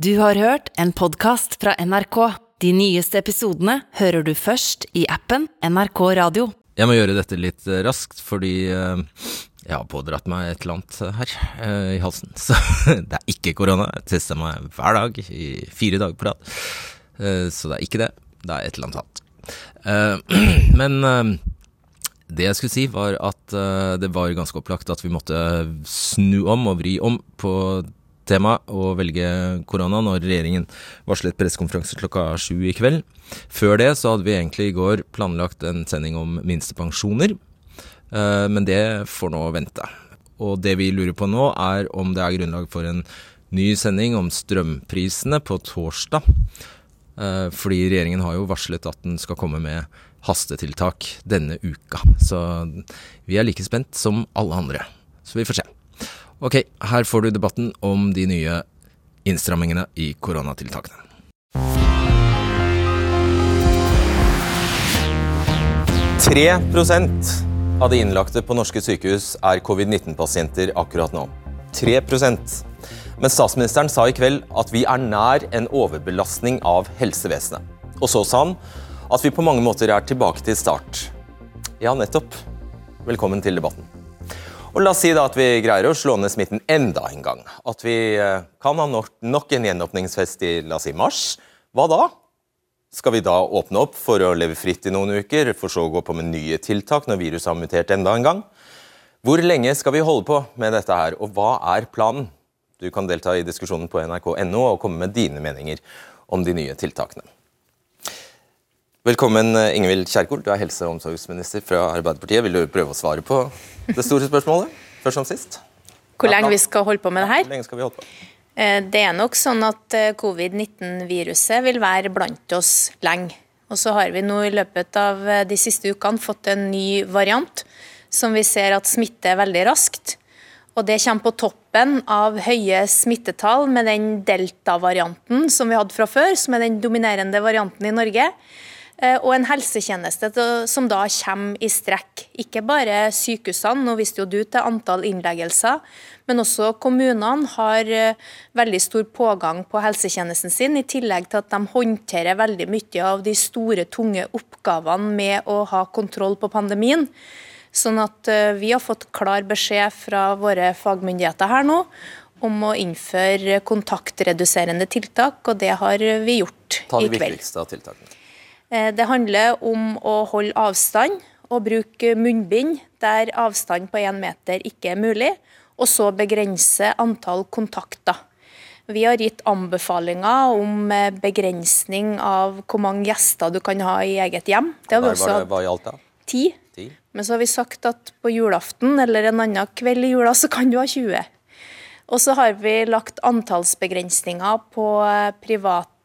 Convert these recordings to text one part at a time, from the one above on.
Du har hørt en podkast fra NRK. De nyeste episodene hører du først i appen NRK Radio. Jeg må gjøre dette litt eh, raskt, fordi eh, jeg har pådratt meg et eller annet her eh, i halsen. Så det er ikke korona. Jeg tester meg hver dag i fire dager på rad. Så det er ikke det. Det er et eller annet annet. Men det jeg skulle si, var at det var ganske opplagt at vi måtte snu om og vri om på temaet å velge korona når regjeringen varslet pressekonferanse klokka sju i kveld. Før det så hadde vi egentlig i går planlagt en sending om minstepensjoner, eh, men det får nå vente. Og det vi lurer på nå, er om det er grunnlag for en ny sending om strømprisene på torsdag. Eh, Fordi regjeringen har jo varslet at den skal komme med hastetiltak denne uka. Så vi er like spent som alle andre. Så vi får se. Ok, her får du debatten om de nye innstrammingene i koronatiltakene. 3 prosent av de innlagte på norske sykehus er covid-19-pasienter akkurat nå. 3 prosent. Men statsministeren sa i kveld at vi er nær en overbelastning av helsevesenet. Og så sa han at vi på mange måter er tilbake til start. Ja, nettopp. Velkommen til debatten. Og La oss si da at vi greier å slå ned smitten enda en gang. At vi eh, kan ha nok, en gjenåpningsfest i la oss si mars. Hva da? Skal vi da åpne opp for å leve fritt i noen uker, for så å gå på med nye tiltak når viruset har mutert enda en gang? Hvor lenge skal vi holde på med dette her, og hva er planen? Du kan delta i diskusjonen på nrk.no og komme med dine meninger om de nye tiltakene. Velkommen, Ingvild Kjerkol. Du er helse- og omsorgsminister fra Arbeiderpartiet. Vil du prøve å svare på det store spørsmålet, først som sist? Hvor lenge vi skal holde på med det her? Hvor lenge skal vi holde på? Eh, Det er nok sånn at eh, covid-19-viruset vil være blant oss lenge. Og så har vi nå i løpet av eh, de siste ukene fått en ny variant som vi ser at smitter veldig raskt. Og det kommer på toppen av høye smittetall med den delta-varianten som vi hadde fra før, som er den dominerende varianten i Norge. Eh, Og en helsetjeneste som da kommer i strekk. Ikke bare sykehusene, nå viste jo du til antall innleggelser, men også kommunene har eh, veldig stor pågang på helsetjenesten sin, i tillegg til at de håndterer veldig mye av de store, tunge oppgavene med å ha kontroll på pandemien. Sånn at eh, vi har fått klar beskjed fra våre fagmyndigheter her nå om å innføre kontaktreduserende tiltak, og det har vi gjort Ta i de kveld. viktigste av tiltakene. Eh, Det handler om å holde avstand og bruke munnbind der avstand på én meter ikke er mulig, og så begrense antall kontakter. Vi har gitt anbefalinger om eh, begrensning av hvor mange gjester du kan ha i eget hjem. Det har vi også hatt ti. Men så har vi sagt at på julaften eller en annen kveld i jula, så kan du ha 20. Og så har vi lagt antallsbegrensninger på eh,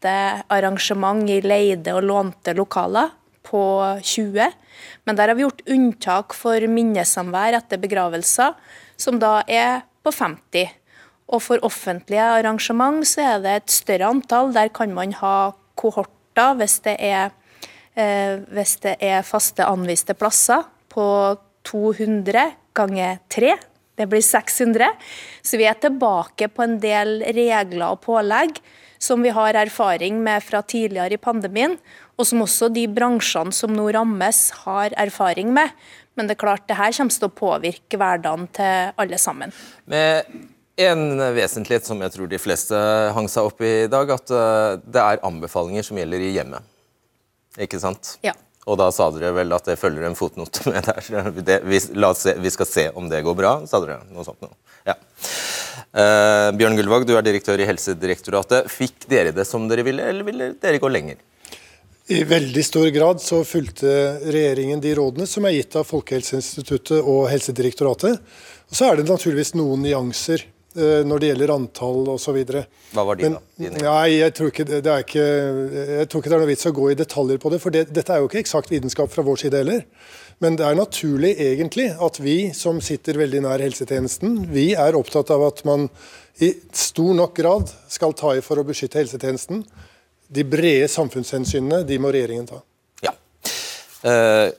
private arrangement i leide og lånte lokaler på 20. Men der har vi gjort unntak for minnesamvær etter begravelser, som da er på 50. Og for offentlige arrangement så er det et større antall. Der kan man ha kohorter hvis det er eh, hvis det er faste anviste plasser på 200 ganger 3. Det blir 600. Så vi er tilbake på en del regler og pålegg som vi har erfaring med fra tidligere i pandemien, og som også de bransjene som nå rammes, har erfaring med. Men det er klart, det her kommer til å påvirke hverdagen til alle sammen. Med en vesentlighet som jeg tror de fleste hang seg opp i i dag, at eh, det er anbefalinger som gjelder i hjemmet. Ikke sant? Ja. Og da sa dere vel at det følger en fotnote med der. Det, vi, se, vi skal se om det går bra, sa dere. Noe sånt noe. Ja. Eh, Bjørn Gullvåg, du er direktør i Helsedirektoratet. Fikk dere det som dere ville, eller ville dere gå lenger? I veldig stor grad så fulgte regjeringen de rådene som er gitt av Folkehelseinstituttet og Helsedirektoratet. Og Så er det naturligvis noen nyanser eh, når det gjelder antall osv. Hva var de, da? Dine? Nei, jeg tror, ikke det, det er ikke, jeg tror ikke det er noe vits å gå i detaljer på det. For det, dette er jo ikke eksakt vitenskap fra vår side heller. Men det er naturlig egentlig at vi som sitter veldig nær helsetjenesten, vi er opptatt av at man i stor nok grad skal ta i for å beskytte helsetjenesten. De brede samfunnshensynene de må regjeringen ta. Ja. Eh,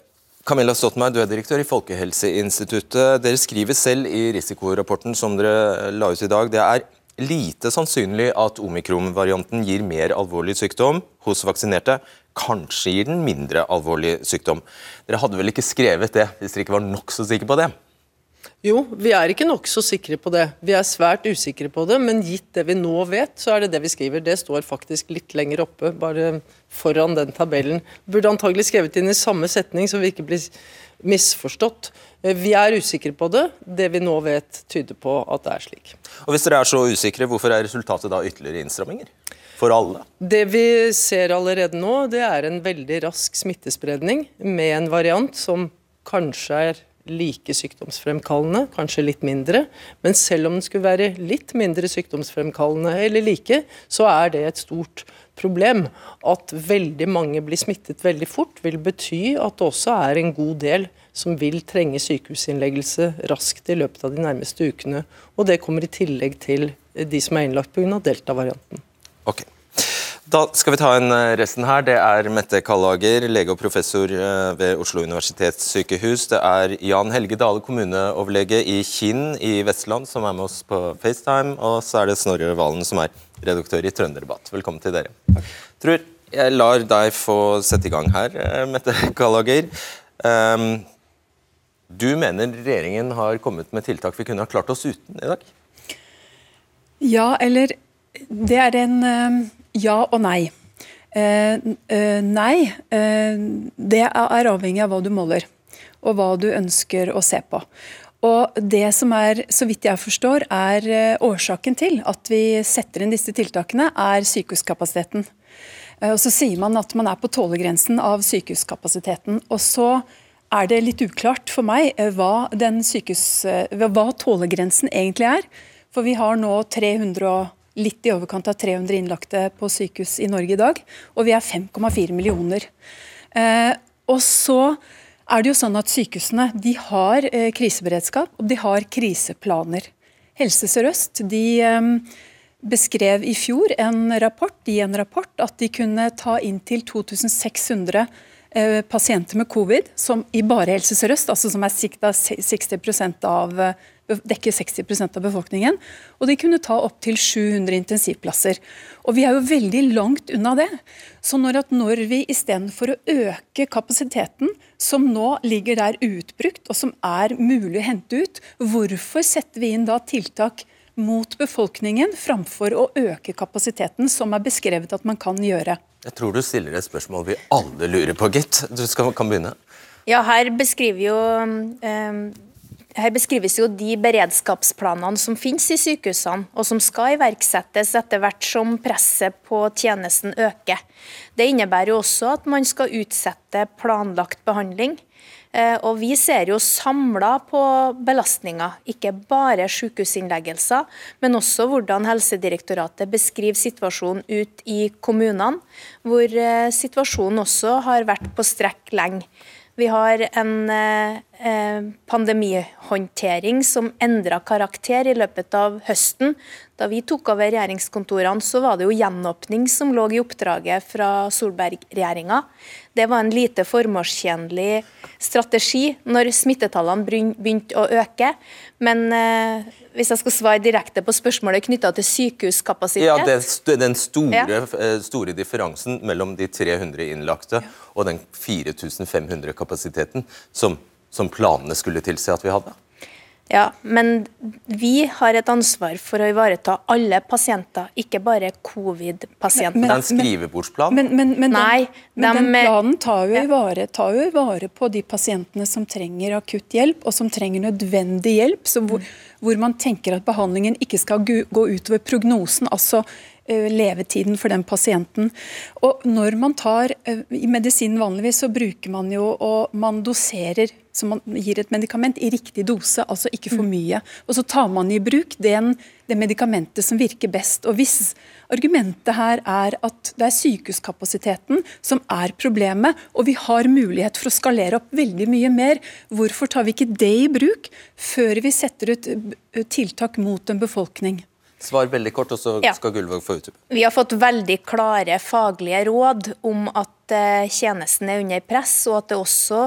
Camilla Stoltenberg, du er direktør i Folkehelseinstituttet. Dere skriver selv i risikorapporten som dere la ut i dag, det er lite sannsynlig at omikron-varianten gir mer alvorlig sykdom hos vaksinerte. Kanskje gir den mindre alvorlig sykdom. Dere hadde vel ikke skrevet det hvis dere ikke var nokså sikre på det? Jo, vi er ikke nokså sikre på det. Vi er svært usikre på det, men gitt det vi nå vet, så er det det vi skriver. Det står faktisk litt lenger oppe, bare foran den tabellen. Burde antagelig skrevet inn i samme setning, så vi ikke blir misforstått. Eh, vi er usikre på det. Det vi nå vet, tyder på at det er slik. Og Hvis dere er så usikre, hvorfor er resultatet da ytterligere innstramminger? For alle? Det vi ser allerede nå, det er en veldig rask smittespredning med en variant som kanskje er like sykdomsfremkallende, kanskje litt mindre. Men selv om den skulle være litt mindre sykdomsfremkallende eller like, så er det et stort problem. At veldig mange blir smittet veldig fort, vil bety at det også er en god del som vil trenge sykehusinnleggelse raskt i løpet av de nærmeste ukene. Og det kommer i tillegg til de som er innlagt pga. delta-varianten. Okay. Da skal vi ta en eh, resten her. Det er Mette Kallager, lege og professor eh, ved Oslo universitetssykehus. Det er Jan Helge Dale, kommuneoverlege i Kinn i Vestland, som er med oss på FaceTime. Og så er det Snorre Valen, som er redaktør i Trønderdebatt. Velkommen til dere. Tror jeg lar deg få sette i gang her, eh, Mette Kallager. Um, du mener regjeringen har kommet med tiltak vi kunne ha klart oss uten i dag? Ja, eller det er en ja og nei. Eh, eh, nei, eh, det er avhengig av hva du måler, og hva du ønsker å se på. Og Det som er, så vidt jeg forstår, er eh, årsaken til at vi setter inn disse tiltakene, er sykehuskapasiteten. Eh, og Så sier man at man er på tålegrensen av sykehuskapasiteten. og så er det litt uklart for meg eh, hva, sykehus, hva tålegrensen egentlig er. For vi har nå 300 litt i overkant av 300 innlagte på sykehus i Norge i dag, og vi er 5,4 millioner. Eh, og så er det jo sånn at Sykehusene de har eh, kriseberedskap og de har kriseplaner. Helse Sør-Øst de eh, beskrev i fjor en rapport, i en rapport at de kunne ta inntil 2600 eh, pasienter med covid som i bare Helse Sør-Øst, altså som er sikta 60% av dekker 60% av befolkningen. Og de kunne ta opptil 700 intensivplasser. Og vi er jo veldig langt unna det. Så når, at når vi istedenfor å øke kapasiteten, som nå ligger der utbrukt, og som er mulig å hente ut, hvorfor setter vi inn da tiltak mot befolkningen framfor å øke kapasiteten, som er beskrevet at man kan gjøre? Jeg tror du stiller et spørsmål vi alle lurer på, gitt. Du skal, kan begynne. Ja, her beskriver jo um, her beskrives jo de beredskapsplanene som finnes i sykehusene, og som skal iverksettes etter hvert som presset på tjenesten øker. Det innebærer jo også at man skal utsette planlagt behandling. Eh, og Vi ser jo samla på belastninger, ikke bare sykehusinnleggelser, men også hvordan Helsedirektoratet beskriver situasjonen ut i kommunene, hvor eh, situasjonen også har vært på strekk lenge. Vi har en eh, pandemihåndtering som endra karakter i løpet av høsten. Da vi tok over regjeringskontorene, så var det jo gjenåpning som lå i oppdraget fra Solberg-regjeringa. Det var en lite formålstjenlig strategi når smittetallene begynte å øke. Men eh, hvis jeg skal svare direkte på spørsmålet knytta til sykehuskapasitet Ja, det, Den store, ja. Eh, store, differansen mellom de 300 innlagte og den 4500-kapasiteten som, som planene skulle tilsi at vi hadde? Ja, men vi har et ansvar for å ivareta alle pasienter, ikke bare covid-pasienter. Det er en skrivebordsplan? Men, men, men, Nei, den, men den planen tar jo, vare, tar jo vare på de pasientene som trenger akutt hjelp, og som trenger nødvendig hjelp. Hvor, hvor, man tenker at behandlingen ikke skal gå utover prognosen. altså levetiden for den pasienten. Og når man tar, eh, I medisinen vanligvis så bruker man jo og man doserer så man gir et medikament i riktig dose, altså ikke for mm. mye. Og Så tar man i bruk den, det medikamentet som virker best. Og Hvis argumentet her er at det er sykehuskapasiteten som er problemet, og vi har mulighet for å skalere opp veldig mye mer, hvorfor tar vi ikke det i bruk før vi setter ut eh, tiltak mot en befolkning? Svar veldig kort, og så skal Gullvåg få utdype. Vi har fått veldig klare faglige råd om at eh, tjenesten er under press, og at det også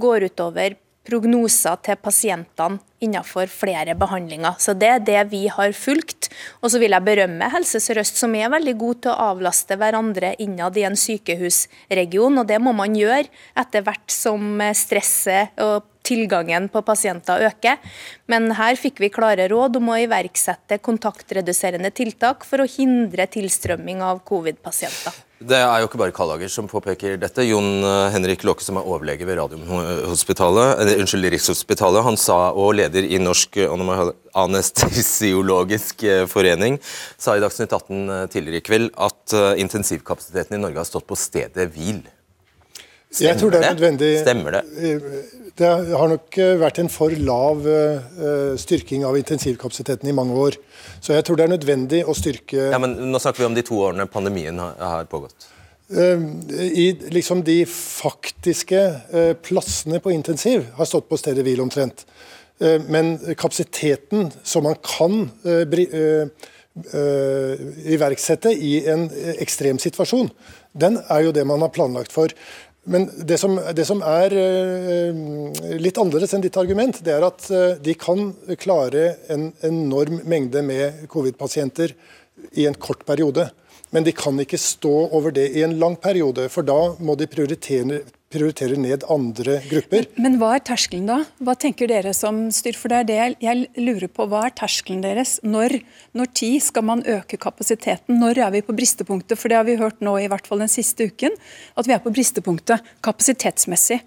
går utover prognoser til pasientene innenfor flere behandlinger. Så Det er det vi har fulgt. Og så vil jeg berømme Helse Sør-Øst, som er veldig god til å avlaste hverandre innad i en sykehusregion. og Det må man gjøre etter hvert som stresset og tilgangen på pasienter øker. Men her fikk vi klare råd om å iverksette kontaktreduserende tiltak for å hindre tilstrømming av covid-pasienter. Det er jo ikke bare Kallager som påpeker dette. Jon eh, Henrik Låke, som er overlege ved Radiumhospitalet, unnskyld, Rikshospitalet, han sa, og leder i Norsk anestesiologisk eh, forening, sa i Dagsnytt 18 tidligere i kveld at intensivkapasiteten i Norge har stått på stedet hvil. Stemmer jeg tror det er. Stemmer det? Det har nok eh, vært en for lav uh, styrking av intensivkapasiteten i mange år. Så jeg tror det er nødvendig å styrke Ja, men Nå snakker vi om de to årene pandemien har, pågått. I liksom de faktiske plassene på intensiv har stått på stedet hvil omtrent. Men kapasiteten som man kan iverksette i en ekstrem situasjon, den er jo det man har planlagt for. Men det som, det som, er eh, litt annerledes enn ditt argument, det er at eh, de kan klare en enorm mengde med covid-pasienter i en kort periode. Men de kan ikke stå over det i en lang periode, for da må de prioritere, prioriterer ned andre grupper. Men, men, hva er terskelen da? Hva tenker dere som styr? For det er det jeg lurer på. Hva er terskelen deres? Når, når tid skal man øke kapasiteten? Når er vi på bristepunktet? For det har vi hørt nå i hvert fall den siste uken, at vi er på bristepunktet kapasitetsmessig.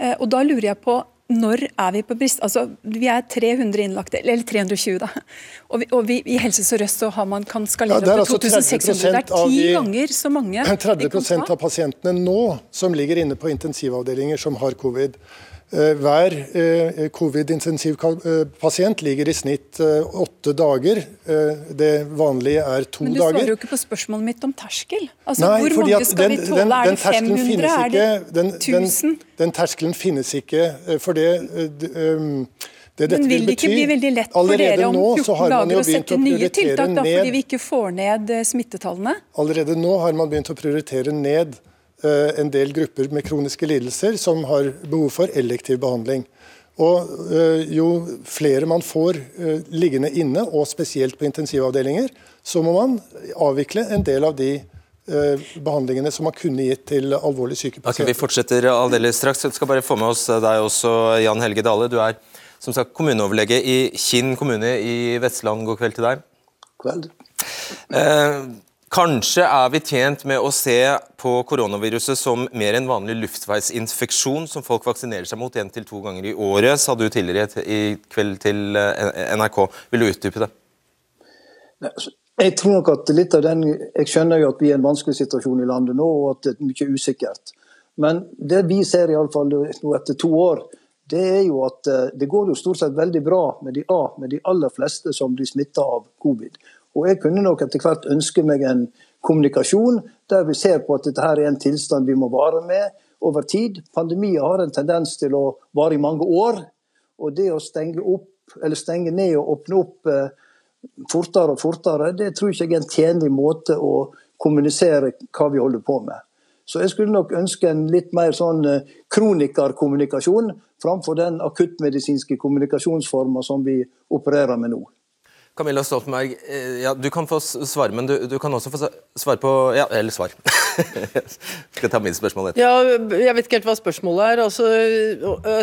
Eh, og da lurer jeg på når er vi på brist? Altså, vi er 300 innlagte, eller 320, da. Og, vi, og vi, i Helse Sør-Øst kan skalere ja, opp til 2600. Det er ti ganger så mange 30% av pasientene nå som ligger inne på intensivavdelinger som har covid. Eh, hver eh, covid-intensivpasient ligger i snitt eh, åtte dager. Det vanlige er to dager. Men du svarer jo ikke på spørsmålet mitt om terskel. Altså, Nei, hvor mange skal den, vi tåle? Den, er det 500? Er det 1000? Den, den, terskelen finnes ikke. For det, det Men vil det ikke bli veldig lett for dere om 14 dager å sette nye tiltak, da, fordi vi ikke får ned smittetallene? Allerede nå har man begynt å prioritere ned Eh, en del grupper med kroniske lidelser som har behov for elektiv behandling. Og eh, Jo flere man får eh, liggende inne, og spesielt på intensivavdelinger, så må man avvikle en del av de behandlingene som man kunne gitt til alvorlig syke pasienter. Okay, vi fortsetter aldeles straks. Jeg skal bare få med oss deg også, Jan Helge Dale. Du er som sagt kommuneoverlege i Kinn kommune i Vestland. God kveld til deg. Kveld. Eh, Kanskje er vi tjent med å se på koronaviruset som mer enn vanlig luftveisinfeksjon som folk vaksinerer seg mot én til to ganger i året, sa du tidligere i kveld til eh, NRK. Vil du utdype det? Altså, jeg tror nok at litt av den, jeg skjønner jo at vi er i en vanskelig situasjon i landet nå, og at det er mye usikkert. Men det vi ser i alle fall nå etter to år, det er jo at eh, det går jo stort sett veldig bra med de, med de aller fleste som blir smitta av covid. Og jeg kunne nok etter hvert ønske meg en kommunikasjon der vi ser på at dette her er en tilstand vi må vare med over tid. Pandemier har en tendens til å vare i mange år. Og det å stenge, opp, stenge ned og åpne opp eh, fortere og fortere, det tror jeg ikke er en tjenlig måte å kommunisere hva vi holder på med. Så jeg skulle nok ønske en litt mer sånn eh, kronikerkommunikasjon framfor den akuttmedisinske kommunikasjonsforma som vi opererer med nå. Camilla Stoltenberg, eh, ja, du kan få svare, men du, du kan også få svare på Ja, eller svar. skal jeg ta mitt spørsmål etter. Ja, jeg vet ikke helt hva spørsmålet er. Altså,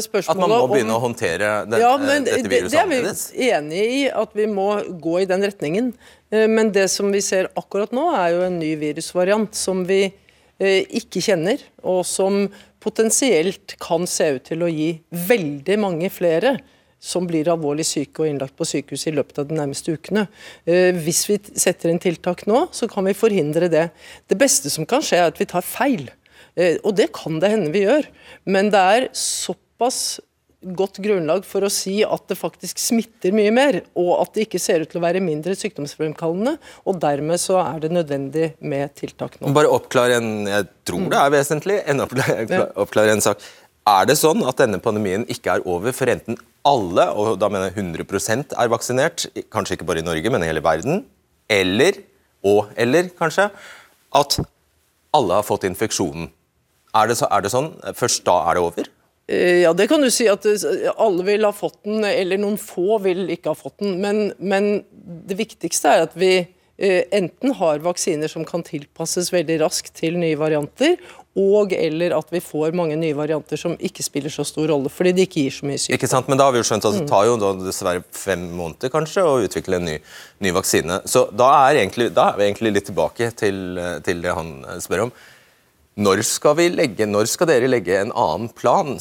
spørsmålet at man må begynne om, å håndtere det, ja, men, dette viruset det, det er vi enig i, at vi må gå i den retningen. Eh, men det som vi ser akkurat nå, er jo en ny virusvariant som vi eh, ikke kjenner, og som potensielt kan se ut til å gi veldig mange flere som blir alvorlig syke og innlagt på sykehus i løpet av de nærmeste ukene. Eh, hvis vi setter inn tiltak nå, så kan vi forhindre det. Det beste som kan skje, er at vi tar feil. Eh, og det kan det hende vi gjør. Men det er såpass godt grunnlag for å si at det faktisk smitter mye mer, og at det ikke ser ut til å være mindre sykdomsfremkallende. og Dermed så er det nødvendig med tiltak nå. Bare oppklare en jeg tror det er vesentlig, en oppklare, oppklare en sak. Er det sånn at denne pandemien ikke er over for enten alle, og da mener jeg 100% er vaksinert, kanskje ikke bare i Norge, men i hele verden, eller, og eller kanskje, at alle har fått infeksjonen? Er det, så, er det sånn? Først da er det over? Eh, ja, det kan du si at eh, alle vil ha fått den, eller noen få vil ikke ha fått den. Men, men det viktigste er at vi eh, enten har vaksiner som kan tilpasses veldig raskt til nye varianter, og eller at vi får mange nye varianter som ikke spiller så stor rolle, fordi de ikke gir så mye sykdom. Ikke sant, Men da har vi jo skjønt at det tar jo dessverre fem måneder kanskje å utvikle en ny, ny vaksine. Så da er, egentlig, da er, vi egentlig litt tilbake til, til det han spør om. Når skal, legge, når skal dere legge en annen plan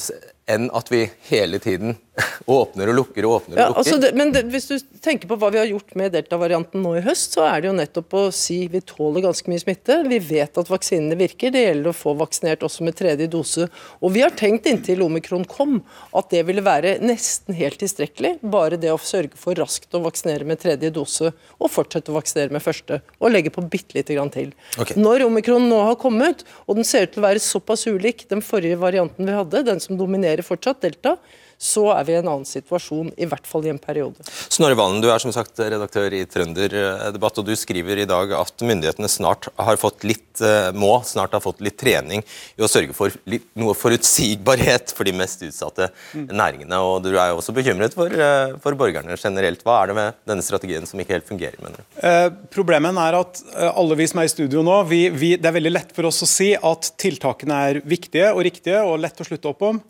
enn at vi hele tiden åpner og lukker og åpner og ja, lukker. Altså det, men det, hvis du tenker på hva vi har gjort med delta-varianten nå i høst, så er det jo nettopp å si vi tåler ganske mye smitte. Vi vet at vaksinene virker. Det gjelder å få vaksinert også med tredje dose. Og vi har tenkt inntil omikron kom at det ville være nesten helt tilstrekkelig. Bare det å sørge for raskt å vaksinere med tredje dose og fortsette å vaksinere med første. Og legge på bitte lite grann til. Okay. Når omikron nå har kommet, og den ser ut til å være såpass ulik den forrige varianten vi hadde, den som dominerer fortsatt, delta, så er vi i en annen situasjon, i hvert fall i en periode. Snorre Valen, du er som sagt redaktør i Trønderdebatt, og du skriver i dag at myndighetene snart har fått litt, eh, må snart ha fått litt trening i å sørge for litt, noe forutsigbarhet for de mest utsatte mm. næringene. og Du er jo også bekymret for, eh, for, borgerne generelt. Hva er det med denne strategien som ikke helt fungerer? mener du? Eh, problemet er at eh, alle vi som er i studio nå, vi, vi, det er veldig lett for oss å si at tiltakene er viktige og riktige og lett å slutte opp om.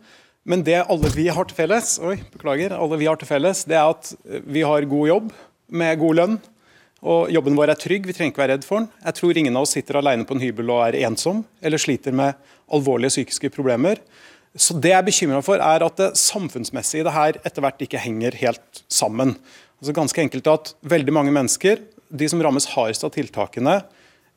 Men det alle vi har til felles, oi, beklager, alle vi har til felles, det er at vi har god jobb med god lønn. Og jobben vår er trygg, vi trenger ikke være redd for den. Jeg tror ingen av oss sitter alene på en hybel og er ensom eller sliter med alvorlige psykiske problemer. Så Det jeg er bekymra for, er at det samfunnsmessige i det her etter hvert ikke henger helt sammen. Altså Ganske enkelt at veldig mange mennesker, de som rammes hardest av tiltakene,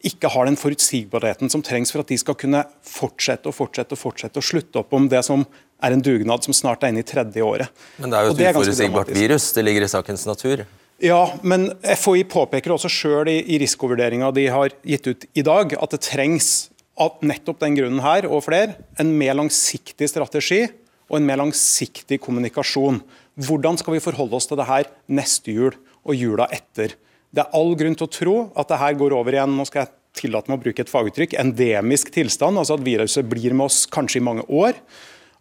ikke har den forutsigbarheten som trengs for at de skal kunne fortsette og fortsette og fortsette og slutte opp om det som er en dugnad som snart er inne i tredje året. Men det er jo et uforutsigbart virus, det ligger i sakens natur? Ja, men FHI påpeker også sjøl i, i risikovurderinga de har gitt ut i dag, at det trengs av nettopp den grunnen her og flere, en mer langsiktig strategi og en mer langsiktig kommunikasjon. Hvordan skal vi forholde oss til det her neste jul og jula etter? Det er all grunn til å tro at det her går over igjen nå skal jeg tillate meg å bruke et faguttrykk, endemisk tilstand, altså at viruset blir med oss kanskje i mange år.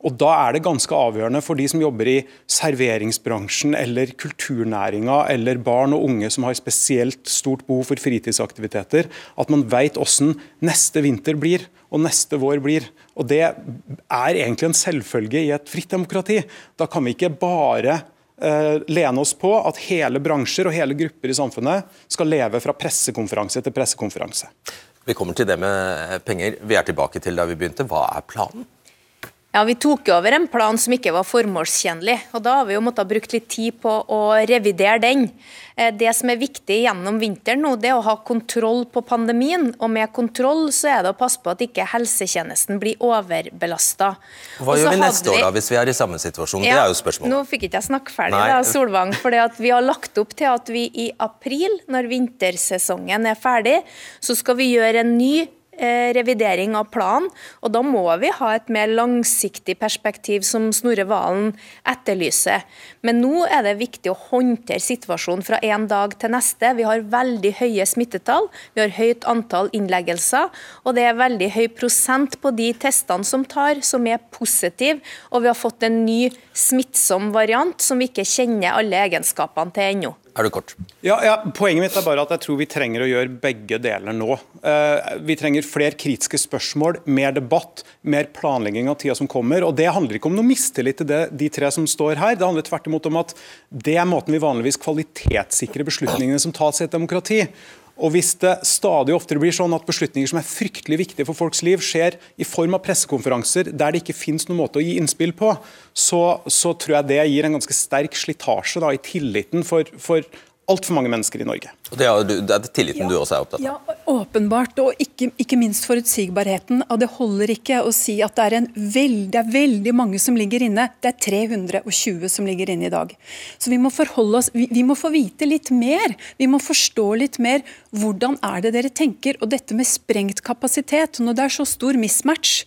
Og Da er det ganske avgjørende for de som jobber i serveringsbransjen eller kulturnæringa eller barn og unge som har spesielt stort behov for fritidsaktiviteter, at man vet hvordan neste vinter blir og neste vår blir. Og Det er egentlig en selvfølge i et fritt demokrati. Da kan vi ikke bare lene oss på at hele bransjer og hele grupper i samfunnet skal leve fra pressekonferanse til pressekonferanse. Vi kommer til det med penger. Vi er tilbake til da vi begynte. Hva er planen? Ja, Vi tok over en plan som ikke var formålstjenlig. og Da har vi jo måttet brukt litt tid på å revidere den. Eh, det som er viktig gjennom vinteren nå, det er å ha kontroll på pandemien. Og med kontroll så er det å passe på at ikke helsetjenesten blir overbelasta. Hva gjør vi neste vi... år da, hvis vi er i samme situasjon? Ja, det er jo spørsmålet. Nå fikk ikke jeg snakke ferdig, Nei. da, Solvang. For vi har lagt opp til at vi i april, når vintersesongen er ferdig, så skal vi gjøre en ny revidering av planen. og Da må vi ha et mer langsiktig perspektiv, som Snorre Valen etterlyser. Men nå er det viktig å håndtere situasjonen fra en dag til neste. Vi har veldig høye smittetall, vi har høyt antall innleggelser, og det er veldig høy prosent på de testene som tar, som er positive. Og vi har fått en ny smittsom variant som vi ikke kjenner alle egenskapene til ennå er du kort. Ja, ja, Poenget mitt er bare at jeg tror vi trenger å gjøre begge deler nå. Uh, vi trenger flere kritiske spørsmål, mer debatt, mer planlegging av tida som kommer. og Det handler ikke om noe mistillit til det, de tre som står her. Det handler tvert imot om at det er måten vi vanligvis kvalitetssikrer beslutningene som tas i et demokrati. Og Hvis det stadig oftere blir sånn at beslutninger som er fryktelig viktige for folks liv, skjer i form av pressekonferanser der det ikke finnes noen måte å gi innspill på, så, så tror jeg det gir en ganske sterk slitasje i tilliten for, for altfor mange mennesker i Norge. Det er, det er tilliten ja, du også er opptatt av? Ja, åpenbart. Og ikke, ikke, minst forutsigbarheten. Og det holder ikke å si at det er, veld, det er, veldig mange som ligger inne. Det er 320 som ligger inne i dag. Så vi må forholde oss, vi, vi må få vite litt mer. Vi må forstå litt mer. Hvordan er det dere tenker? Og dette med sprengt kapasitet, når det er så stor mismatch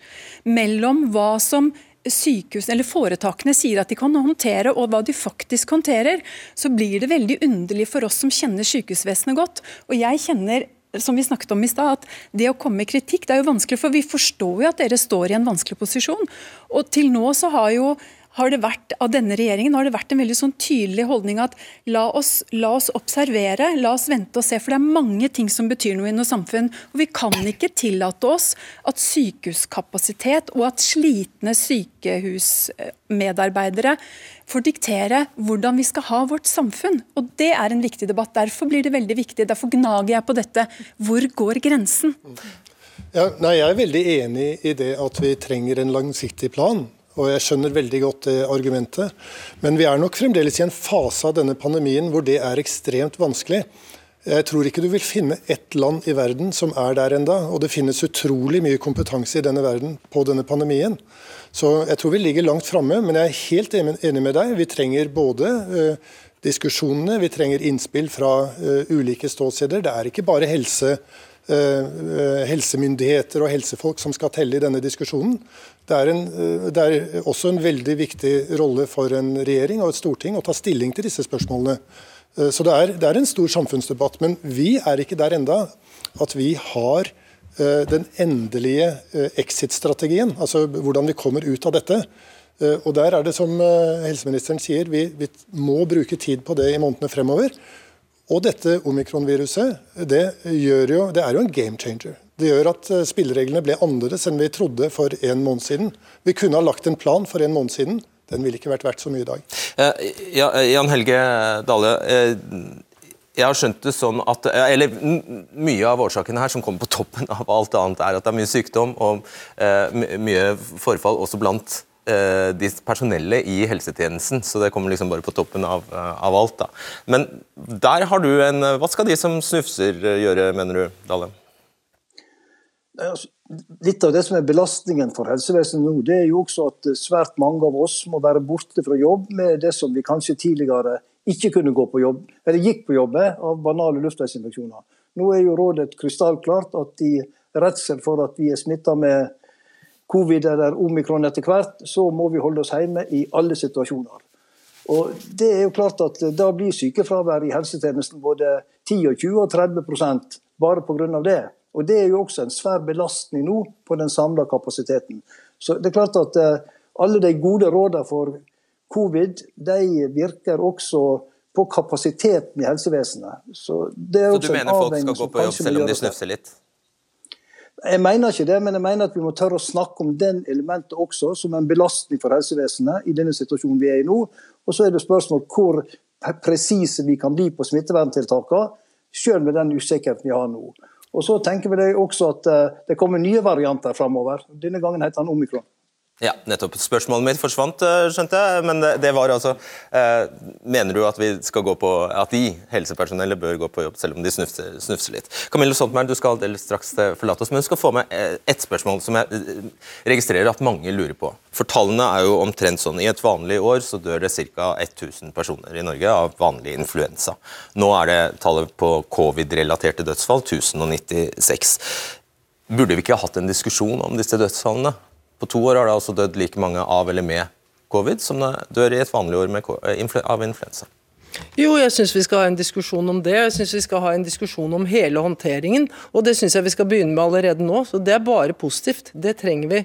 mellom hva som sykehus, eller foretakene sier at de kan håndtere, og hva de faktisk håndterer, så blir det veldig underlig for oss som kjenner sykehusvesenet godt. Og jeg kjenner som vi snakket om i sted, at det å komme med kritikk det er jo vanskelig, for vi forstår jo at dere står i en vanskelig posisjon. Og til nå så har jo har det vært, av denne regjeringen har det vært en veldig sånn tydelig holdning at la oss, la oss, observere, la oss vente og se. For det er mange ting som betyr noe i noe samfunn. Og vi kan ikke tillate oss at sykehuskapasitet og at slitne sykehusmedarbeidere får diktere hvordan vi skal ha vårt samfunn. Og det er en viktig debatt. Derfor blir det veldig viktig. Derfor gnager jeg på dette. Hvor går grensen? Ja, nei, Jeg er veldig enig i det at vi trenger en langsiktig plan. Og jeg skjønner veldig godt det argumentet. Men vi er nok fremdeles i en fase av denne pandemien hvor det er ekstremt vanskelig. Jeg tror ikke du vil finne ett land i verden som er der enda, og det finnes utrolig mye kompetanse i denne verden på denne pandemien. Så jeg tror vi ligger langt framme, men jeg er helt enig med deg. Vi trenger både uh, diskusjonene, vi trenger innspill fra uh, ulike ståsteder. Det er ikke bare helse, helsemyndigheter og helsefolk som skal telle i denne diskusjonen. Det er, en, det er, også en veldig viktig rolle for en regjering og et storting å ta stilling til disse spørsmålene. Så det er, det er en stor samfunnsdebatt. Men vi er ikke der enda at vi har den endelige exit-strategien. Altså hvordan vi kommer ut av dette. Og der er det som helseministeren sier, vi, vi må bruke tid på det i månedene fremover. Og dette omikronviruset, det, gjør jo, det er jo en game changer. Det gjør at eh, spillereglene ble annerledes enn vi trodde for en måned siden. Vi kunne ha lagt en plan for en måned siden. Den ville ikke vært verdt så mye i dag. Eh, ja, Jan Helge Dale, eh, jeg har skjønt det sånn at eller Mye av årsakene her som kommer på toppen av alt annet, er at det er mye sykdom og mye forfall også blant de personelle i helsetjenesten. Så det kommer liksom bare på toppen av, av alt. da. Men der har du en Hva skal de som snufser gjøre, mener du, Dale? Altså, litt av det som er belastningen for helsevesenet nå, det er jo også at svært mange av oss må være borte fra jobb med det som vi kanskje tidligere ikke kunne gå på jobb, eller gikk på jobb med, av banale luftveisinfeksjoner. Nå er jo rådet krystallklart at i redsel for at vi er smitta med covid eller omikron etter hvert, så må vi holde oss hjemme i alle situasjoner. Og det er jo klart at Da blir sykefraværet i helsetjenesten både 10, og 20 og 30% bare pga. det. Og Det er jo også en svær belastning nå på den samla kapasiteten. Så det er klart at uh, Alle de gode rådene for covid de virker også på kapasiteten i helsevesenet. Så, det er så du mener folk skal gå på jobb selv om de snufser litt? Jeg mener ikke det, men jeg mener at vi må tørre å snakke om den elementet også som en belastning for helsevesenet i denne situasjonen vi er i nå. Og så er det spørsmål hvor presise vi kan bli på smitteverntiltakene, selv med den usikkerheten vi har nå. Og så tenker vi også at eh, det kommer nye varianter framover. Denne gangen heter han omikron. Ja, nettopp. Spørsmålet mitt forsvant, eh, skjønte jeg. Men det var altså eh, Mener du at vi skal gå på at de helsepersonellet bør gå på jobb selv om de snufser, snufser litt? Camilla Stoltenberg, du skal straks forlate oss, men du skal få med eh, ett spørsmål som jeg eh, registrerer at mange lurer på. For tallene er jo omtrent sånn. I et vanlig år så dør det ca. 1000 personer i Norge av vanlig influensa. Nå er det tallet på covid-relaterte dødsfall 1096. Burde vi ikke ha hatt en diskusjon om disse dødsfallene? På to år har det altså dødd like mange av eller med covid som det dør i et vanlig år med, eh, av influensa. Jo, jeg syns vi skal ha en diskusjon om det. Jeg syns vi skal ha en diskusjon om hele håndteringen. Og det syns jeg vi skal begynne med allerede nå. Så det er bare positivt. Det trenger vi.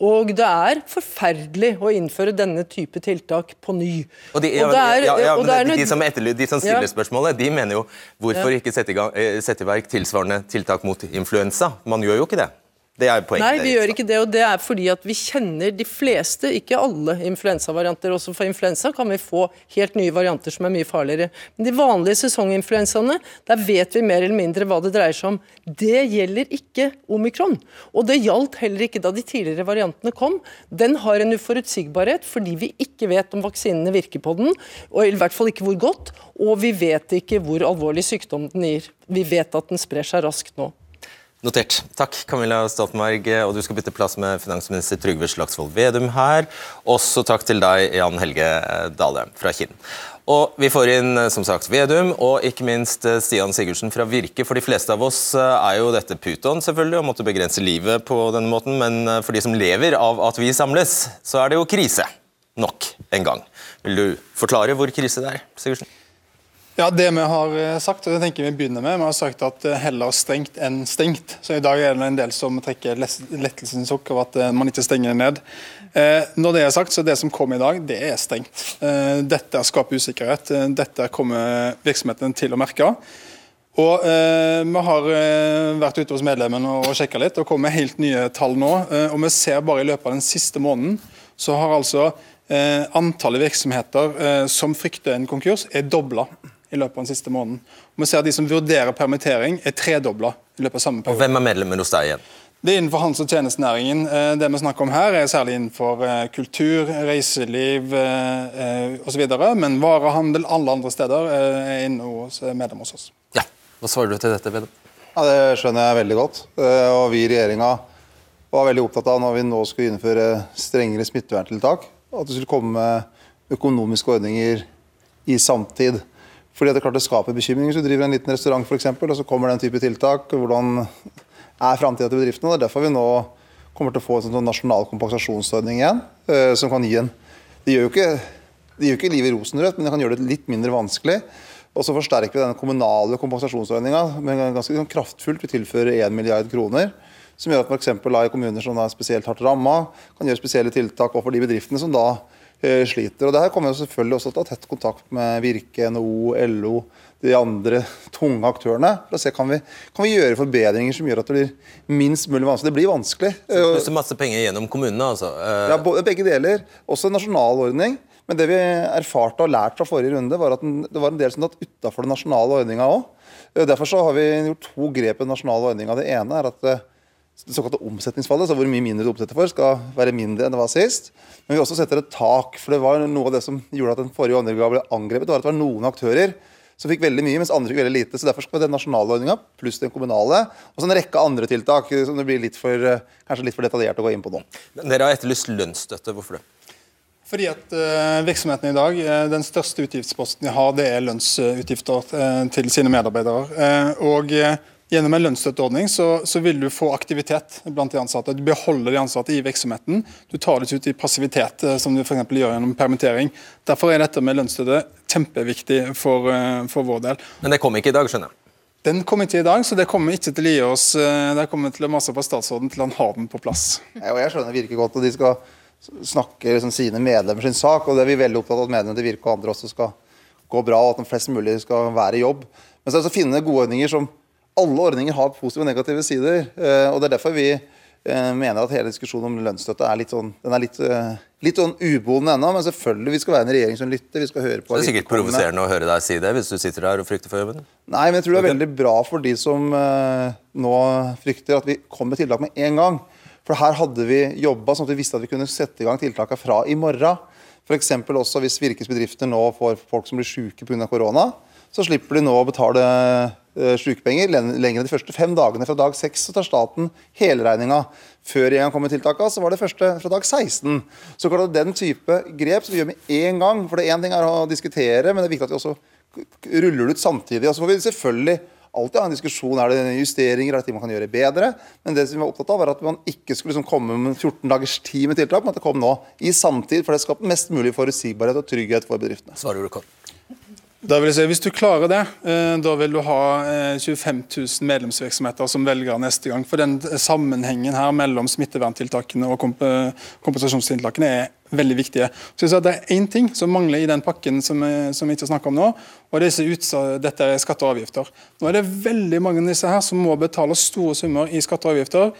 Og det er forferdelig å innføre denne type tiltak på ny. Og de, ja, er, ja, ja, men de, som etterly, de, som stiller spørsmålet, de mener jo hvorfor ikke sette i, gang, eh, sette i verk tilsvarende tiltak mot influensa? Man gjør jo ikke det. Det er poenget. Nei, vi gjør ikke det. og Det er fordi at vi kjenner de fleste, ikke alle influensavarianter. Også for influensa kan vi få helt nye varianter som er mye farligere. Men de vanlige sesonginfluensaene, der vet vi mer eller mindre hva det dreier seg om. Det gjelder ikke omikron. Og det gjaldt heller ikke da de tidligere variantene kom. Den har en uforutsigbarhet fordi vi ikke vet om vaksinene virker på den, og i hvert fall ikke hvor godt. Og vi vet ikke hvor alvorlig sykdom den gir. Vi vet at den sprer seg raskt nå. Notert. Takk, Camilla Stoltenberg. Og du skal bytte plass med finansminister Trygve Slagsvold Vedum her. Også takk til deg, Jan Helge Dale fra Kinn. Og Vi får inn som sagt Vedum og ikke minst Stian Sigurdsen fra Virke. For de fleste av oss er jo dette puton, selvfølgelig, å måtte begrense livet på denne måten. Men for de som lever av at vi samles, så er det jo krise. Nok en gang. Vil du forklare hvor krise det er, Sigurdsen? Ja, Det vi har eh, sagt, og det tenker vi begynner med, vi har sagt at eh, heller stengt enn stengt. Så I dag er det en del som trekker lettelsens sukk over at eh, man ikke stenger ned. Når det er sagt, så det som kommer i dag, det er stengt. Dette skaper usikkerhet. Dette kommer virksomheten til å merke. Og eh, Vi har vært ute hos medlemmene og sjekka litt, og kommer med helt nye tall nå. Eh, og Vi ser bare i løpet av den siste måneden så har altså eh, antallet virksomheter som frykter en konkurs, er dobla i løpet av den siste måneden. Og vi ser at De som vurderer permittering, er tredobla i løpet av samme periode. Og Hvem er medlemmer hos deg igjen? Det er innenfor handels- og tjenestenæringen. Eh, det vi snakker om her, er særlig innenfor eh, kultur, reiseliv eh, osv. Men varehandel alle andre steder er inne hos medlemmer hos oss. Ja, Hva svarer du til dette, Vedum? Ja, det skjønner jeg veldig godt. Og Vi i regjeringa var veldig opptatt av når vi nå skulle innføre strengere smitteverntiltak, at det skulle komme økonomiske ordninger i samtid. Fordi det, er klart det skaper bekymringer hvis du driver en liten restaurant eksempel, og så kommer den type tiltak. Hvordan er framtida til bedriftene? Det er derfor vi nå kommer til å få en sånn nasjonal kompensasjonsordning igjen. Eh, som kan gi en Det gjør jo ikke, gjør ikke livet rosenrødt, men det kan gjøre det litt mindre vanskelig. Og så forsterker vi den kommunale kompensasjonsordninga ganske sånn kraftfullt. Vi tilfører 1 milliard kroner. Som gjør at f.eks. kommuner som er spesielt hardt ramma, kan gjøre spesielle tiltak overfor de bedriftene som da sliter. Og det her kommer vi selvfølgelig også til å ta tett kontakt med Virke, NHO, LO, de andre tunge aktørene. for å se kan vi kan vi gjøre forbedringer som gjør at det blir minst mulig vanskelig. Det blir vanskelig. Så det masse penger gjennom kommunene, altså? Ja, begge deler. Også en nasjonal ordning. Men det vi erfarte og lærte fra forrige runde, var at det var en del som datt utafor den nasjonale ordninga òg. Derfor så har vi gjort to grep i den nasjonale ordninga. Det ene er at eh, det såkalte omsetningsfallet, så hvor mye mindre du omsetter for, skal være mindre enn det var sist. Men vi også setter et tak. for det var Noe av det som gjorde at den forrige ordninga ble angrepet, var at det var noen aktører som fikk veldig mye, mens andre fikk veldig lite. så Derfor skal vi ha den nasjonale ordninga pluss den kommunale. Og så en rekke andre tiltak som det blir litt for, kanskje litt for detaljert å gå inn på nå. Dere har etterlyst lønnsstøtte. Hvorfor det? Fordi at uh, Virksomheten i dag, uh, den største utgiftsposten de har, det er lønnsutgifter til sine medarbeidere. og Gjennom en lønnsstøtteordning så, så, vil du få aktivitet blant de ansatte. Du beholder de ansatte i virksomheten. Du tar det ut i passivitet, eh, som du f.eks. gjør gjennom permittering. Derfor er dette med lønnsstøtte kjempeviktig for, eh, for vår del. Men det kommer ikke i dag, skjønner jeg? Den kommer ikke i dag, så det kommer ikke til å gi oss eh, Det kommer til å mase på statsråden til han har den på plass. Ja, og jeg skjønner det virker godt, og de skal snakke liksom, sine medlemmer sin sak. og det er Vi veldig opptatt av at medlemmene til Virke og andre også skal gå bra, og at de flest mulig skal være i jobb. Men så er det å finne gode ordninger som alle ordninger har positive og negative sider. Eh, og Det er derfor vi eh, mener at hele diskusjonen om lønnsstøtte er litt sånn, den er litt, eh, litt sånn uboende ennå. Men selvfølgelig vi skal være en regjering som lytter. vi skal høre på Så Det er sikkert provoserende å høre deg si det hvis du sitter der og frykter for jobben? Nei, men jeg tror det er veldig bra for de som nå frykter at vi kommer med tiltak med en gang. For her hadde vi jobba sånn at vi visste at vi kunne sette i gang tiltakene fra i morgen. F.eks. også hvis virkesbedrifter nå får folk som blir syke pga. korona. Så slipper de nå å betale Eh, sykepenger lenger enn de første fem dagene. Fra dag seks tar staten hele regninga. Før gang kom med tiltakene, så var det første fra dag 16. Så klart Den type grep som vi gjør med en gang. For det Én ting er å diskutere, men det er viktig at vi også ruller det ut samtidig. Og så får vi selvfølgelig alltid ha en diskusjon. Er det justeringer, er det ting man kan gjøre bedre? Men det som vi var opptatt av, var at man ikke skulle liksom komme med 14 dagers tid med tiltak, men at det kom nå i samtid. For det skaper mest mulig forutsigbarhet og trygghet for bedriftene. Svarer du kort? Da vil jeg si, Hvis du klarer det, eh, da vil du ha 25 eh, 000 medlemsvirksomheter som velger neste gang. For den sammenhengen her mellom smitteverntiltakene og kompensasjonstiltakene er veldig viktige. Så jeg Det er én ting som mangler i den pakken som, som vi ikke snakker om nå, og disse dette er skatter og avgifter. Nå er det veldig mange av disse her som må betale store summer i skatter og avgifter.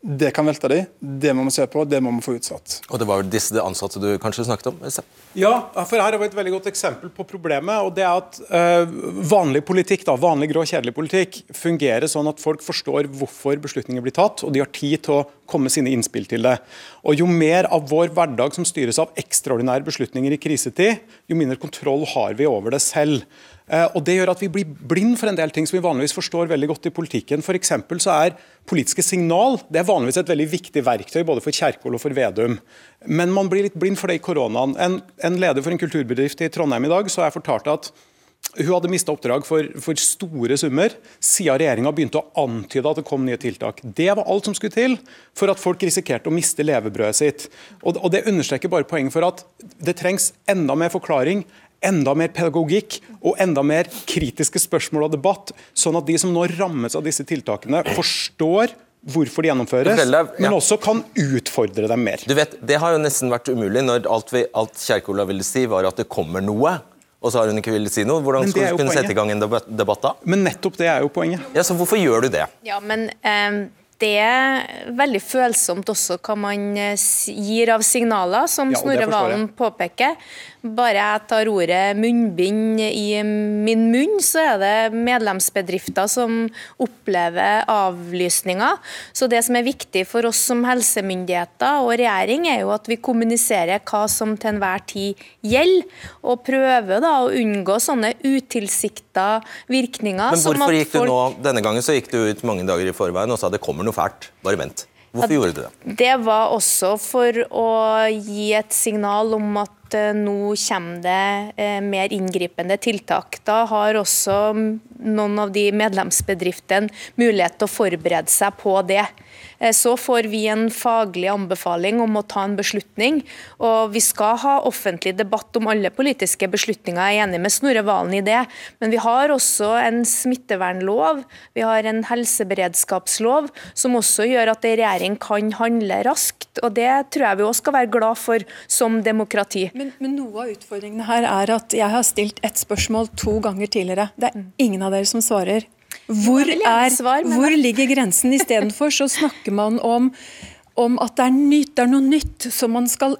Det kan velte de, det må vi se på, det må vi få utsatt. Og Det var vel disse ansatte du kanskje snakket om? Ja, for her har vi et veldig godt eksempel på problemet. og det er at uh, Vanlig politikk, da, vanlig grå, kjedelig politikk fungerer sånn at folk forstår hvorfor beslutninger blir tatt, og de har tid til å komme sine innspill til det. Og Jo mer av vår hverdag som styres av ekstraordinære beslutninger i krisetid, jo mindre kontroll har vi over det selv. Eh, og Det gjør at vi blir blind for en del ting som vi vanligvis forstår veldig godt i politikken. For så er politiske signal det er vanligvis et veldig viktig verktøy både for Kjerkol og for Vedum. Men man blir litt blind for det i koronaen. En, en leder for en kulturbedrift i Trondheim i dag så har jeg fortalt at hun hadde mista oppdrag for, for, store summer siden regjeringa begynte å antyde at det kom nye tiltak. Det var alt som skulle til for at folk risikerte å miste levebrødet sitt. Og, og Det understreker bare poenget for at det trengs enda mer forklaring, enda mer pedagogikk og enda mer kritiske spørsmål og debatt, sånn at de som nå rammes av disse tiltakene, forstår hvorfor de gjennomføres, men også kan utfordre dem mer. Du vet, Det har jo nesten vært umulig når alt, vi, alt Kjerkola ville si, var at det kommer noe. Og så har hun ikke villet si noe. Hvordan skulle skal hun kunne sette i gang en debatt, da? Men nettopp det er jo poenget. Ja, så Hvorfor gjør du det? Ja, men Um det er veldig følsomt også hva man eh, gir av signaler, som Ja, Snorre. Valen påpeker. Bare jeg tar ordet munnbind i min munn, så er det medlemsbedrifter som opplever avlysninger. Så det som er viktig for oss som helsemyndigheter og regjering, er jo at vi kommuniserer hva som til enhver tid gjelder, og prøver da å unngå sånne utilsikta virkninger. Men hvorfor gikk du nå, Denne gangen så gikk du ut mange dager i forveien og sa det kommer noe fælt. Bare vent. Hvorfor gjorde du det? Det var også for å gi et signal om at eh, nå kommer det eh, mer inngripende tiltak. Da har også noen av de medlemsbedriftene mulighet til å forberede seg på det. Eh, Så får vi en faglig anbefaling om å ta en beslutning. og Vi skal ha offentlig debatt om alle politiske beslutninger. Jeg er enig med Snorre Valen i det. Men vi har også en smittevernlov, vi har en helseberedskapslov, som også gjør at en regjering kan handle raskt. og Det tror jeg vi også skal være glad for som demokrati. Men, men noe av utfordringene her er at jeg har stilt ett spørsmål to ganger tidligere. Det er ingen av dere som svarer. Hvor, er, hvor ligger grensen? Istedenfor så snakker man om, om at det er, nytt, det er noe nytt som man skal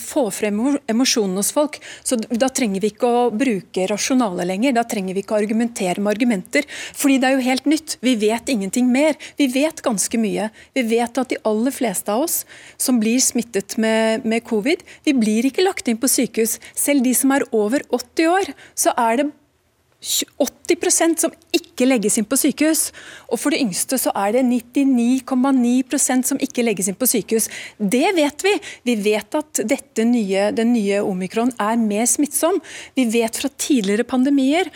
få frem emosjonene emosjonen hos folk. Så Da trenger vi ikke å bruke rasjonale lenger. Da trenger vi ikke å argumentere med argumenter. Fordi det er jo helt nytt. Vi vet ingenting mer. Vi vet ganske mye. Vi vet at de aller fleste av oss som blir smittet med, med covid, vi blir ikke lagt inn på sykehus. Selv de som er over 80 år, så er det 80% som ikke legges inn på sykehus. Og for de yngste så er det 99,9% som ikke legges inn på sykehus. Det vet vi. Vi vet at nye, den nye omikron er mer smittsom. Vi vet fra tidligere pandemier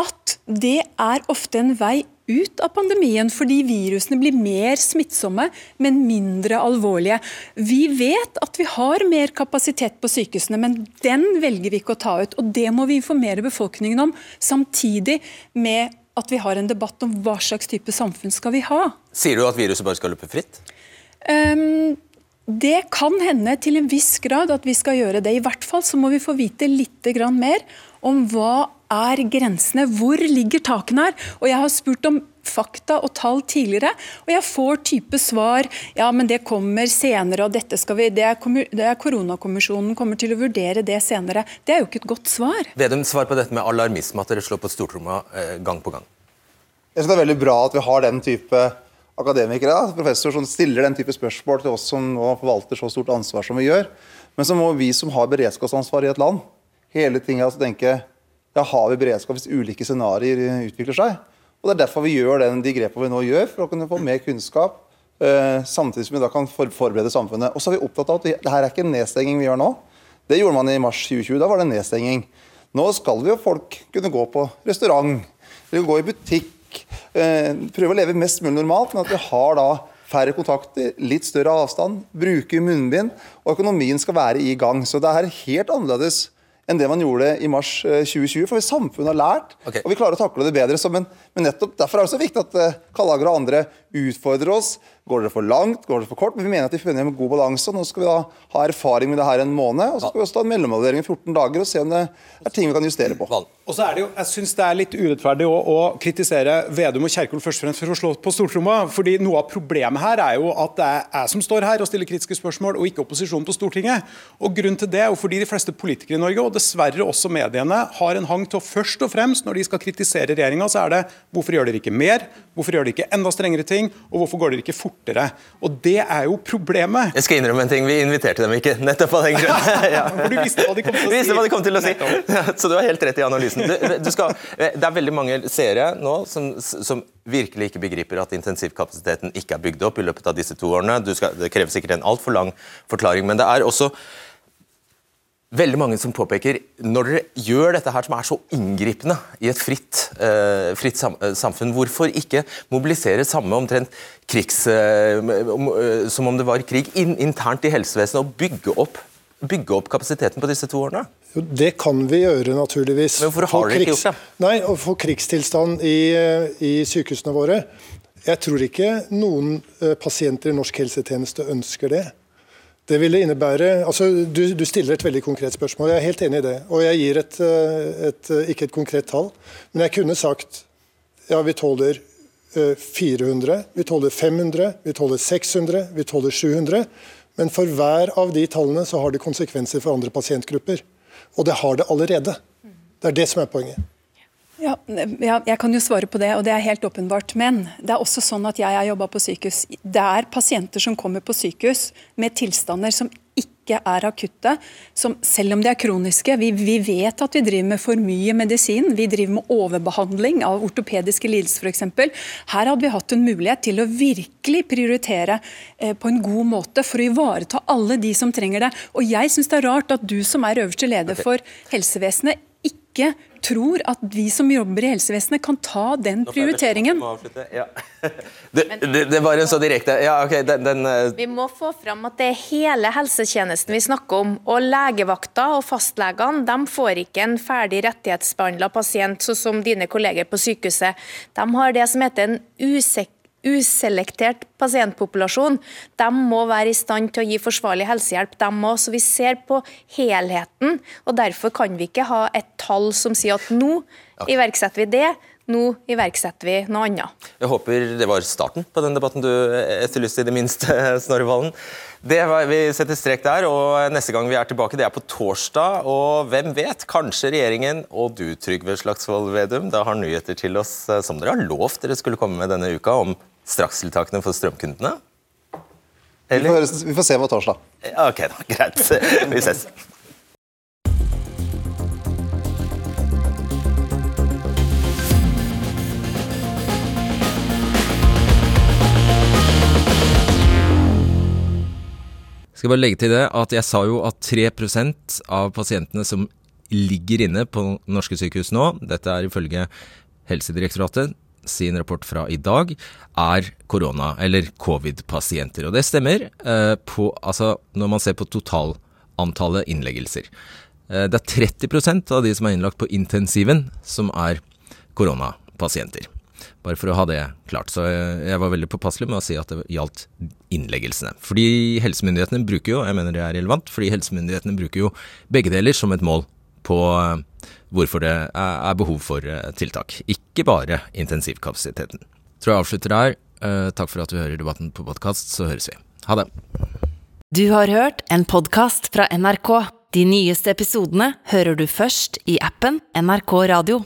at det er ofte en vei ut av pandemien, fordi virusene blir mer smittsomme, men mindre alvorlige. Vi vet at vi har mer kapasitet på sykehusene, men den velger vi ikke å ta ut. og Det må vi informere befolkningen om, samtidig med at vi har en debatt om hva slags type samfunn skal vi ha. Sier du at viruset bare skal løpe fritt? Um, det kan hende til en viss grad at vi skal gjøre det. I hvert fall så må vi få vite litt mer om hva er grensene, hvor ligger takene her. Og Jeg har spurt om fakta og tall tidligere, og jeg får type svar ja, men det kommer senere, og dette skal vi, det er, det er Koronakommisjonen kommer til å vurdere det senere. Det er jo ikke et godt svar. Vedum, svar på dette med alarmisme, at dere slår på stortromma eh, gang på gang. Jeg synes Det er veldig bra at vi har den type akademikere, da, professor, som stiller den type spørsmål til oss som nå forvalter så stort ansvar som vi gjør. Men så må vi som har beredskapsansvar i et land, hele tiden altså tenke ja, har vi beredskap hvis ulike scenarioer utvikler seg? Og Det er derfor vi gjør den, de grepene vi nå gjør, for å kunne få mer kunnskap. eh, samtidig som vi da kan for, forberede samfunnet. Og så er vi opptatt av at det her er ikke en nedstenging vi gjør nå. Det gjorde man i mars 2020. Da var det en nedstenging. Nå skal vi jo folk kunne gå på restaurant, eller gå i butikk, eh, prøve å leve mest mulig normalt, men at vi har da færre kontakter, litt større avstand, bruke munnbind, og økonomien skal være i gang. Så det er helt annerledes enn det man gjorde i mars eh, 2020, for samfunnet har lært, okay. og vi klarer å takle det bedre. Så, men, men nettopp derfor er det så viktig at eh, Kallager og andre utfordrer oss. Går dere for langt, går dere for kort? Men vi mener at vi finner en god balanse. Nå skal vi da ha erfaring med det her en måned, og så skal vi også ta en mellomevaluering i 14 dager og se om det er ting vi kan justere på. Og så er det jo, Jeg syns det er litt urettferdig å, å kritisere Vedum og Kjerkol først og fremst for å slå på stortromma. fordi Noe av problemet her er jo at det er jeg som står her og stiller kritiske spørsmål, og ikke opposisjonen på Stortinget. Og Grunnen til det er jo fordi de fleste politikere i Norge, og dessverre også mediene, har en hang til å først og fremst, når de skal kritisere regjeringa, så er det hvorfor gjør dere ikke mer, hvorfor gjør de ikke enda strengere ting, og hvorfor går dere ikke fortere. Og Det er jo problemet. Jeg skal innrømme en ting, vi inviterte dem ikke, nettopp av den grunn. ja. For du visste hva de kom til å Vi visste si. hva de kom til å si. Så du har helt rett i analysen. Du, du skal, det er veldig mange seere nå som, som virkelig ikke begriper at intensivkapasiteten ikke er bygd opp i løpet av disse to årene. Du skal, det krever sikkert en altfor lang forklaring, men det er også veldig mange som påpeker når dere gjør dette her som er så inngripende i et fritt, uh, fritt sam eh, samfunn, hvorfor ikke mobilisere samme omtrent krigs... Uh, um, uh, som om det var krig in internt i helsevesenet, og bygge opp bygge opp kapasiteten på disse to årene? Jo, det kan vi gjøre, naturligvis. Men hvorfor har dere ikke gjort det? Nei, Å få krigstilstand i, i, sykehusene våre Jeg tror ikke noen pasienter i norsk helsetjeneste ønsker det. Det ville innebære, altså du, du, stiller et veldig konkret spørsmål, jeg er helt enig i det. Og jeg gir et, eh, et, ikke et konkret tall, men jeg kunne sagt ja, vi tåler 400, uh, vi tåler 500, vi tåler 600, vi tåler 700. Men for hver av de tallene så har det konsekvenser for andre pasientgrupper. Og det har det allerede. Det er det som er poenget. Ja, jeg kan jo svare på det, og det er helt åpenbart. Men det er også sånn at jeg har jobba på sykehus. Det er pasienter som kommer på sykehus med tilstander som ikke er akutte, som selv om de er kroniske vi, vi, vet at vi driver med for mye medisin. Vi driver med overbehandling av ortopediske lidelser f.eks. Her hadde vi hatt en mulighet til å virkelig prioritere eh, på en god måte for å ivareta alle de som trenger det. Og jeg syns det er rart at du som er øverste leder for helsevesenet, ikke tror at vi som jobber i helsevesenet kan ta den prioriteringen. Ja. Det, det, det, var en så direkte ja, okay, den, den, uh... Vi må få fram at det er hele helsetjenesten vi snakker om. Og legevakta og fastlegene de får ikke en ferdig rettighetsbehandla pasient, sånn som dine kolleger på sykehuset. De har det som heter en usikker uselektert pasientpopulasjon. De må være i stand til å gi forsvarlig helsehjelp, de òg. Så vi ser på helheten. og Derfor kan vi ikke ha et tall som sier at nå iverksetter vi det, nå iverksetter vi noe annet. Jeg håper det var starten på den debatten du etterlyste, i det minste, Snorre Valen. vi setter strek der, og neste gang vi er tilbake, det er på torsdag. Og hvem vet, kanskje regjeringen og du, Trygve Slagsvold Vedum, da har nyheter til oss eh, som dere har lovt dere skulle komme med denne uka, om strakstiltakene for strømkundene? Vi får, vi får se på torsdag. Ok, da. Greit. Vi ses. Skal bare legge til det at jeg sa jo at 3% av pasientene som ligger inne på norske sykehus nå, dette er ifølge Helsedirektoratet sin rapport fra i dag, er korona- eller covid-pasienter. Og det stemmer eh, på, altså, når man ser på totalantallet innleggelser. Eh, det er 30% av de som er innlagt på intensiven, som er koronapasienter. Bare for å ha det klart. Så jeg var veldig påpasselig med å si at det gjaldt innleggelsene. Fordi helsemyndighetene bruker jo, jeg mener det er relevant, fordi helsemyndighetene bruker jo begge deler som et mål på eh, hvorfor det er behov for eh, tiltak. Ikke bare intensivkapasiteten. Tror jeg avslutter der. Eh, takk for at du hører debatten på podkast, så høres vi. Ha det. Du har hørt en podkast fra NRK. De nyeste episodene hører du først i appen NRK Radio.